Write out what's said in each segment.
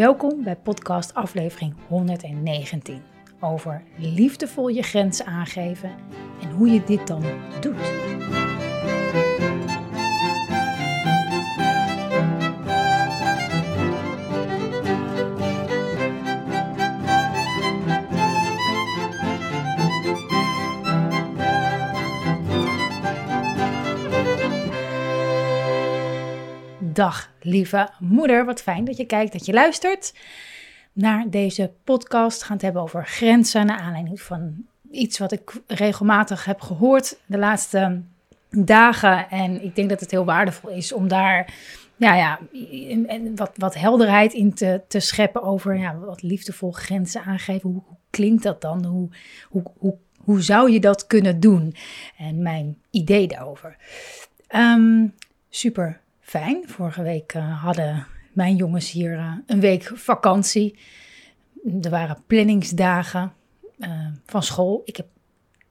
Welkom bij podcast aflevering 119 over liefdevol je grenzen aangeven en hoe je dit dan doet. Dag, lieve moeder. Wat fijn dat je kijkt, dat je luistert naar deze podcast. We gaan het hebben over grenzen naar aanleiding van iets wat ik regelmatig heb gehoord de laatste dagen. En ik denk dat het heel waardevol is om daar ja, ja, wat, wat helderheid in te, te scheppen over ja, wat liefdevol grenzen aangeven. Hoe, klinkt dat dan? Hoe, hoe, hoe, hoe zou je dat kunnen doen? En mijn idee daarover. Ehm, super fijn. Vorige week uh, hadden mijn jongens hier uh, een week vakantie. Er waren planningsdagen uh, van school. Ik heb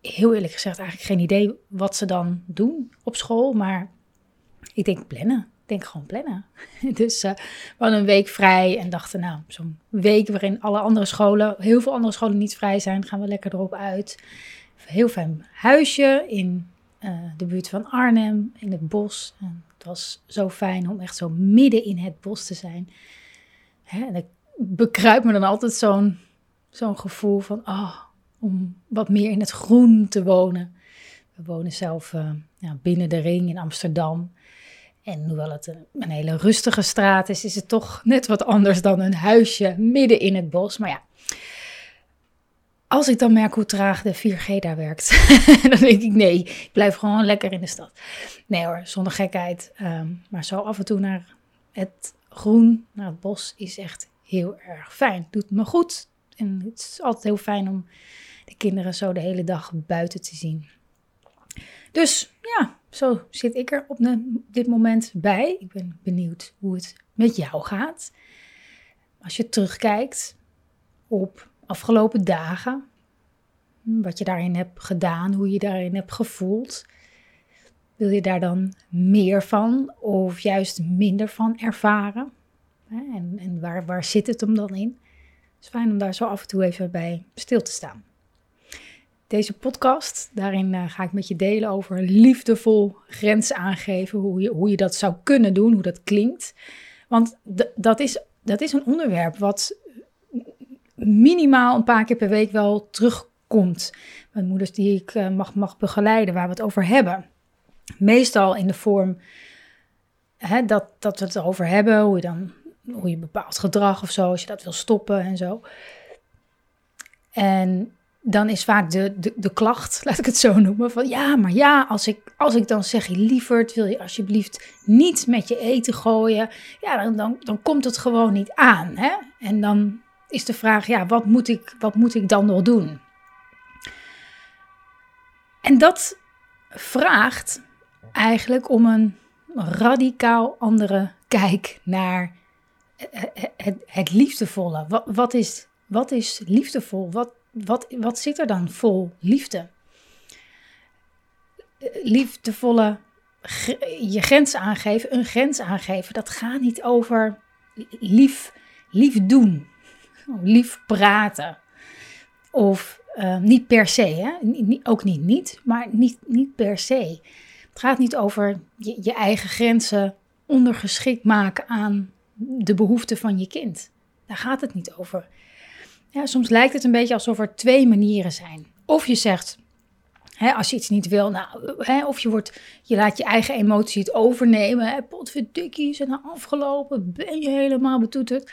heel eerlijk gezegd eigenlijk geen idee wat ze dan doen op school. Maar ik denk plannen. Ik denk gewoon plannen. dus we hadden een week vrij en dachten nou, zo'n week waarin alle andere scholen, heel veel andere scholen niet vrij zijn, gaan we lekker erop uit. Heel fijn huisje in de buurt van Arnhem, in het bos. Het was zo fijn om echt zo midden in het bos te zijn. Hè, en ik bekruip me dan altijd zo'n zo'n gevoel van, oh, om wat meer in het groen te wonen. We wonen zelf uh, ja, binnen de ring in Amsterdam. En hoewel het een, hele rustige straat is, is het toch net wat anders dan een huisje midden in het bos. Maar ja, als ik dan merk hoe traag de 4G daar werkt, dan denk ik nee, ik blijf gewoon lekker in de stad. Nee hoor, zonder gekheid. Um, maar zo af en toe naar het groen, naar het bos, is echt heel erg fijn. Doet me goed. En het is altijd heel fijn om de kinderen zo de hele dag buiten te zien. Dus ja, zo zit ik er op dit moment bij. Ik ben benieuwd hoe het met jou gaat. Als je terugkijkt op afgelopen dagen. Wat je daarin hebt gedaan, hoe je daarin hebt gevoeld. Wil je daar dan meer van of juist minder van ervaren? En, en waar, waar zit het hem dan in? Het is fijn om daar zo af en toe even bij stil te staan. Deze podcast, daarin uh, ga ik met je delen over liefdevol grenzen aangeven. Hoe je, hoe je dat zou kunnen doen, hoe dat klinkt. Want dat, is, dat is een onderwerp wat minimaal een paar keer per week wel terugkomt. Met moeders die ik uh, mag, mag begeleiden, waar we het over hebben. Meestal in de vorm hè, dat, dat we het erover hebben, hoe je dan hoe je bepaald gedrag of zo, als je dat wil stoppen en zo. En dan is vaak de, de, de klacht, laat ik het zo noemen, van ja, maar ja, als ik, als ik dan zeg, je lieverd, wil je alsjeblieft niet met je eten gooien, ja, dan, dan, dan komt het gewoon niet aan. Hè? En dan is de vraag, ja, wat moet ik, wat moet ik dan nog doen? En dat vraagt eigenlijk om een radicaal andere kijk naar het, liefdevolle. Wat, wat, is, wat is liefdevol? Wat, wat, wat zit er dan vol liefde? Liefdevolle je grens aangeven, een grens aangeven, dat gaat niet over lief, lief doen, lief praten. Of uh, niet per se, hè? ook niet niet, maar niet, niet per se. Het gaat niet over je, je eigen grenzen ondergeschikt maken aan de behoeften van je kind. Daar gaat het niet over. Ja, soms lijkt het een beetje alsof er twee manieren zijn. Of je zegt, als je iets niet wil, nou, of je, wordt, je laat je eigen emotie het overnemen. Hè, potverdikkie, nou afgelopen? Ben je helemaal betoeterd?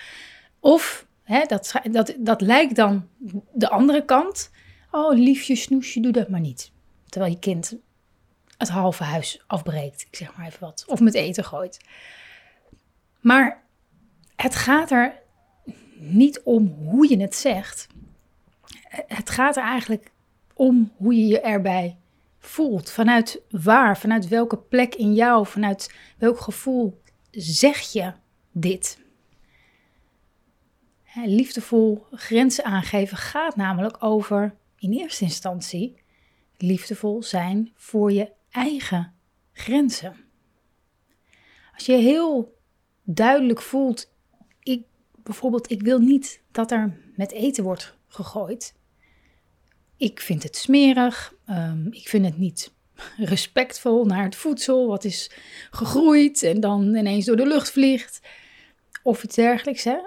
Of, hè, dat, dat, dat lijkt dan de andere kant. Oh, liefje, snoesje, doe dat maar niet. Terwijl je kind het halve huis afbreekt, ik zeg maar even wat. Of met eten gooit. Maar het gaat er niet om hoe je het zegt, het gaat er eigenlijk om hoe je je erbij voelt. Vanuit waar, vanuit welke plek in jou, vanuit welk gevoel zeg je dit. Liefdevol grenzen aangeven gaat namelijk over, in eerste instantie, liefdevol zijn voor je eigen grenzen. Als je heel duidelijk voelt, ik, bijvoorbeeld, ik wil niet dat er met eten wordt gegooid. Ik vind het smerig, um, ik vind het niet respectvol naar het voedsel wat is gegroeid en dan ineens door de lucht vliegt of iets dergelijks. Hè?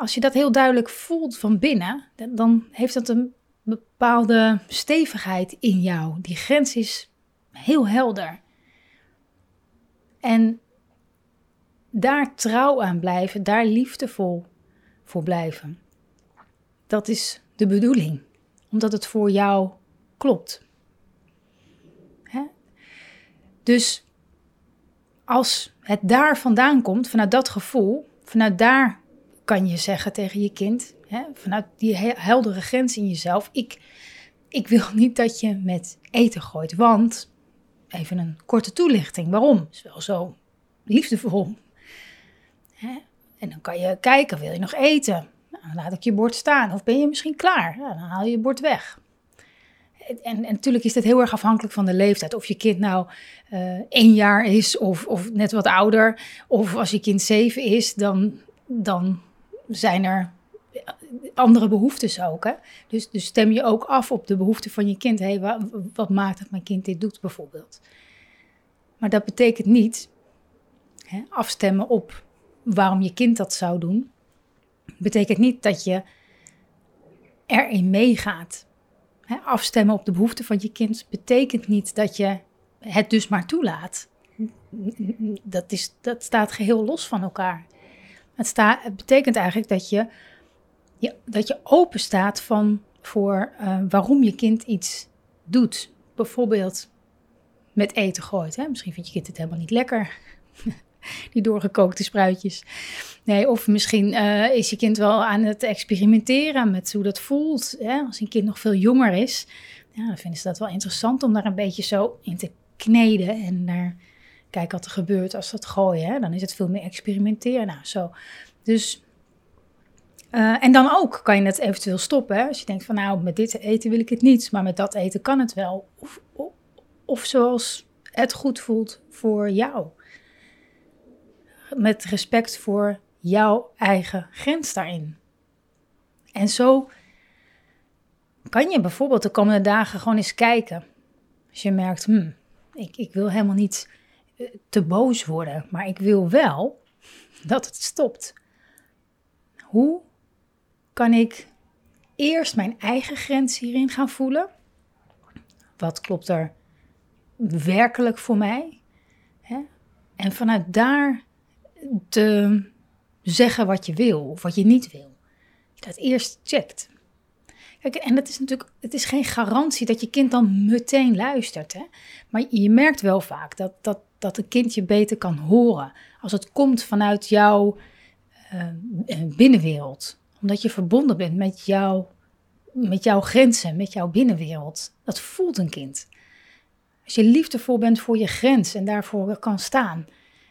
Als je dat heel duidelijk voelt van binnen, dan heeft dat een bepaalde stevigheid in jou. Die grens is heel helder. En daar trouw aan blijven, daar liefdevol voor blijven. Dat is de bedoeling, omdat het voor jou klopt. Hè? Dus als het daar vandaan komt, vanuit dat gevoel, vanuit daar kan je zeggen tegen je kind, hè, vanuit die heldere grens in jezelf, ik, ik wil niet dat je met eten gooit, want, even een korte toelichting, waarom? Is wel zo liefdevol. Hè? En dan kan je kijken, wil je nog eten? Nou, laat ik je bord staan. Of ben je misschien klaar? dan haal je je bord weg. En, en, natuurlijk is dit heel erg afhankelijk van de leeftijd. Of je kind nou uh, één jaar is of, of net wat ouder. Of als je kind zeven is, dan, dan zijn er andere behoeftes ook. Hè? Dus, dus stem je ook af op de behoeften van je kind. Hey, wat, maakt dat mijn kind dit doet bijvoorbeeld? Maar dat betekent niet hè, afstemmen op waarom je kind dat zou doen. Betekent niet dat je erin meegaat. Hè, afstemmen op de behoeften van je kind betekent niet dat je het dus maar toelaat. Dat, is, dat staat geheel los van elkaar. Het, betekent eigenlijk dat je, dat je open staat van, voor uh, waarom je kind iets doet. Bijvoorbeeld met eten gooit. Hè? Misschien vindt je kind het helemaal niet lekker. Die doorgekookte spruitjes. Nee, of misschien uh, is je kind wel aan het experimenteren met hoe dat voelt. Hè? Als een kind nog veel jonger is, ja, dan vinden ze dat wel interessant om daar een beetje zo in te kneden en daar kijk wat er gebeurt als dat gooien. Hè? Dan is het veel meer experimenteren. Nou, zo. Dus, uh, en dan ook kan je het eventueel stoppen. Hè? Als je denkt van nou, met dit eten wil ik het niet, maar met dat eten kan het wel. Of, of, of zoals het goed voelt voor jou. Met respect voor jouw eigen grens daarin. En zo kan je bijvoorbeeld de komende dagen gewoon eens kijken. Als je merkt, hmm, ik, ik wil helemaal niet te boos worden, maar ik wil wel dat het stopt. Hoe kan ik eerst mijn eigen grens hierin gaan voelen? Wat klopt er werkelijk voor mij? En vanuit daar te zeggen wat je wil of wat je niet wil. Dat eerst checkt. Kijk, en het is natuurlijk, het is geen garantie dat je kind dan meteen luistert. Hè? Maar je merkt wel vaak dat, dat dat een kind je beter kan horen als het komt vanuit jouw uh, binnenwereld. Omdat je verbonden bent met, jou, met jouw grenzen, met jouw binnenwereld. Dat voelt een kind. Als je liefdevol bent voor je grens en daarvoor kan staan,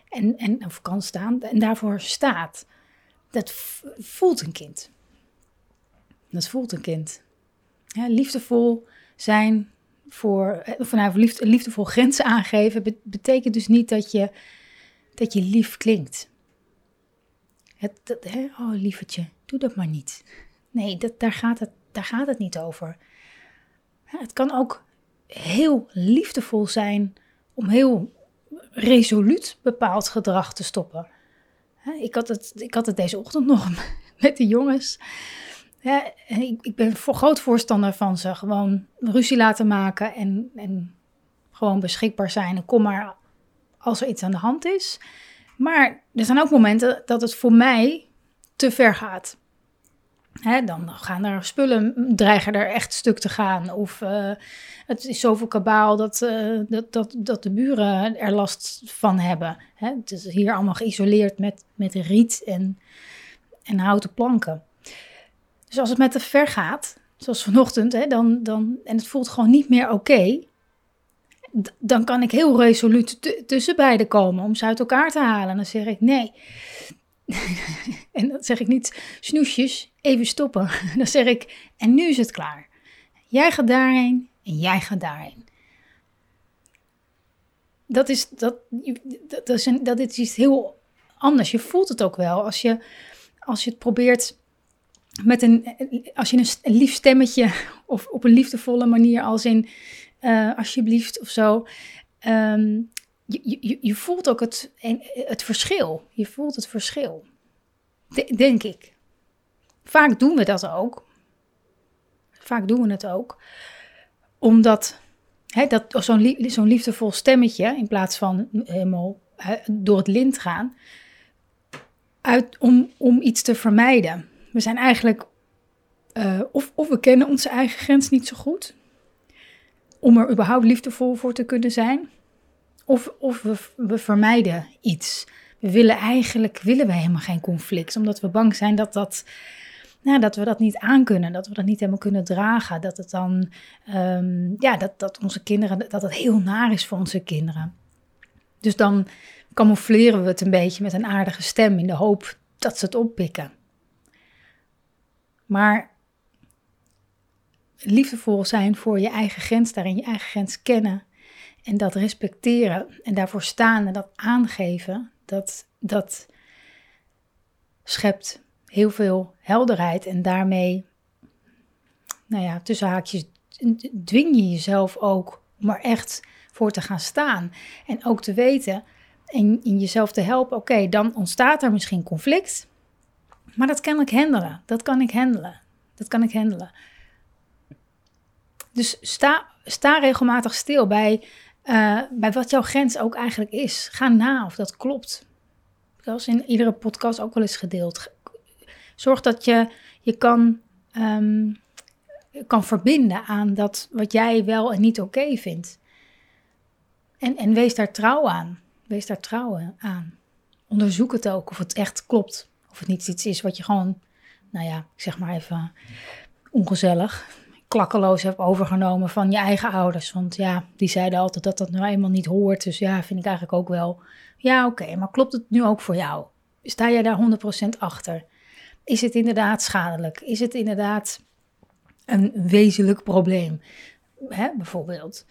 en, en, of kan staan en daarvoor staat, dat voelt een kind. Dat voelt een kind. Liefdevol zijn voor, eh, vanuit liefde, liefdevol grenzen aangeven, betekent dus niet dat je, dat je lief klinkt. Het, hè? Oh, lievertje, doe dat maar niet. Nee, dat, daar, gaat het, daar gaat het niet over. Het kan ook heel liefdevol zijn om heel resoluut bepaald gedrag te stoppen. Ik had het, ik had het deze ochtend nog met de jongens. Ik, ik ben voor groot voorstander van ze gewoon ruzie laten maken en, en gewoon beschikbaar zijn. En kom maar als er iets aan de hand is. Maar er zijn ook momenten dat het voor mij te ver gaat. Hè, dan gaan er spullen, dreigen er echt stuk te gaan. Of uh, het is zoveel kabaal dat, uh, dat, dat, dat de buren er last van hebben. Hè, het is hier allemaal geïsoleerd met, met riet en, en houten planken. Dus als het met te ver gaat, zoals vanochtend, hè, dan, dan, en het voelt gewoon niet meer oké, dan kan ik heel resoluut tussen beiden komen om ze uit elkaar te halen. En dan zeg ik nee. en dan zeg ik niet snoesjes, even stoppen. dan zeg ik, en nu is het klaar. Jij gaat daarheen en jij gaat daarheen. Dat is, dat, dat, is, een, is iets heel anders. Je voelt het ook wel als je, als je het probeert met een, als je een, lief stemmetje of op een liefdevolle manier als in uh, alsjeblieft of zo. Ehm, je, je, je, voelt ook het, het verschil. Je voelt het verschil. denk ik. Vaak doen we dat ook. Vaak doen we het ook. Omdat hè, dat, zo'n, zo'n liefdevol stemmetje, in plaats van helemaal door het lint gaan, uit, om, om iets te vermijden. We zijn eigenlijk, uh, of, of we kennen onze eigen grens niet zo goed, om er überhaupt liefdevol voor te kunnen zijn. Of, of we, we vermijden iets. We willen eigenlijk willen we helemaal geen conflict, omdat we bang zijn dat, dat, nou, dat we dat niet aankunnen, dat we dat niet helemaal kunnen dragen. Dat het dan, um, ja, dat, dat onze kinderen, dat het heel naar is voor onze kinderen. Dus dan camoufleren we het een beetje met een aardige stem in de hoop dat ze het oppikken. Maar liefdevol zijn voor je eigen grens, daarin je eigen grens kennen en dat respecteren en daarvoor staan en dat aangeven, dat, dat schept heel veel helderheid en daarmee, nou ja, tussen haakjes, dwing je jezelf ook om er echt voor te gaan staan en ook te weten en in jezelf te helpen, oké, dan ontstaat er misschien conflict, maar dat kan ik handelen, dat kan ik handelen, dat kan ik handelen. Dus sta, sta regelmatig stil bij, uh, bij wat jouw grens ook eigenlijk is. Ga na of dat klopt. Zoals in iedere podcast ook wel eens gedeeld. Zorg dat je je kan, um, kan verbinden aan dat wat jij wel en niet oké vindt. En, en wees daar trouw aan. Wees daar trouw aan. Onderzoek het ook of het echt klopt. Of het niet iets is wat je gewoon, nou ja, ik zeg maar even ongezellig klakkeloos heb overgenomen van je eigen ouders. Want ja, die zeiden altijd dat dat nou eenmaal niet hoort. Dus ja, vind ik eigenlijk ook wel. Ja, oké, maar klopt het nu ook voor jou? Sta jij daar 100% achter? Is het inderdaad schadelijk? Is het inderdaad een wezenlijk probleem? Hè, bijvoorbeeld.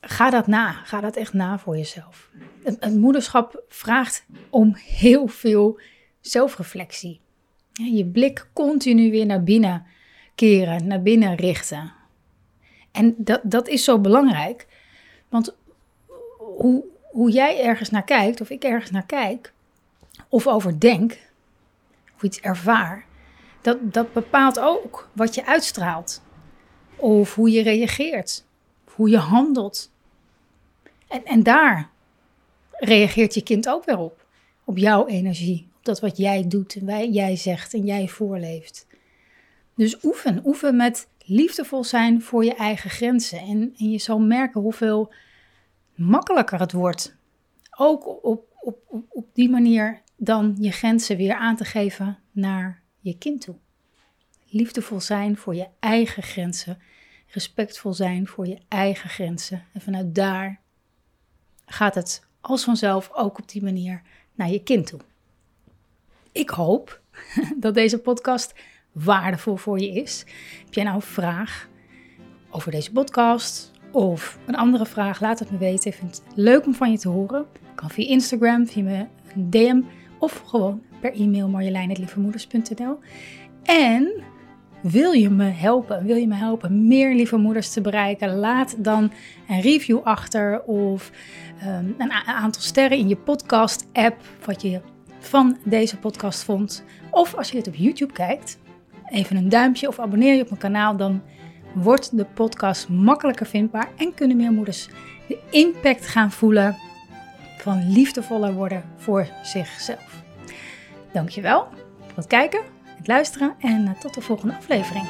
Ga dat na. Ga dat echt na voor jezelf. Het, moederschap vraagt om heel veel zelfreflectie. Je blik continu weer naar binnen keren, naar binnen richten. En dat, dat is zo belangrijk, want hoe, hoe jij ergens naar kijkt, of ik ergens naar kijk, of over denk, of iets ervaar, dat, dat bepaalt ook wat je uitstraalt. Of hoe je reageert, hoe je handelt. En, en daar reageert je kind ook weer op. Op jouw energie, op dat wat jij doet en wij, jij zegt en jij voorleeft. Dus oefen, oefen met liefdevol zijn voor je eigen grenzen. En, en je zal merken hoeveel makkelijker het wordt. Ook op, op, op, op die manier dan je grenzen weer aan te geven naar je kind toe. Liefdevol zijn voor je eigen grenzen. Respectvol zijn voor je eigen grenzen. En vanuit daar gaat het als vanzelf ook op die manier naar je kind toe. Ik hoop dat deze podcast waardevol voor je is. Heb jij nou een vraag over deze podcast of een andere vraag? Laat het me weten. Ik vind het leuk om van je te horen. Kan via Instagram, via mijn DM of gewoon per e-mail marjolein.lievemoeders.nl. En wil je me helpen? Wil je me helpen meer lieve moeders te bereiken? Laat dan een review achter of um, een aantal sterren in je podcast-app wat je van deze podcast vond. Of als je dit op YouTube kijkt, even een duimpje of abonneer je op mijn kanaal. Dan wordt de podcast makkelijker vindbaar en kunnen meer moeders de impact gaan voelen van liefdevoller worden voor zichzelf. Dankjewel voor het kijken, het luisteren en tot de volgende aflevering.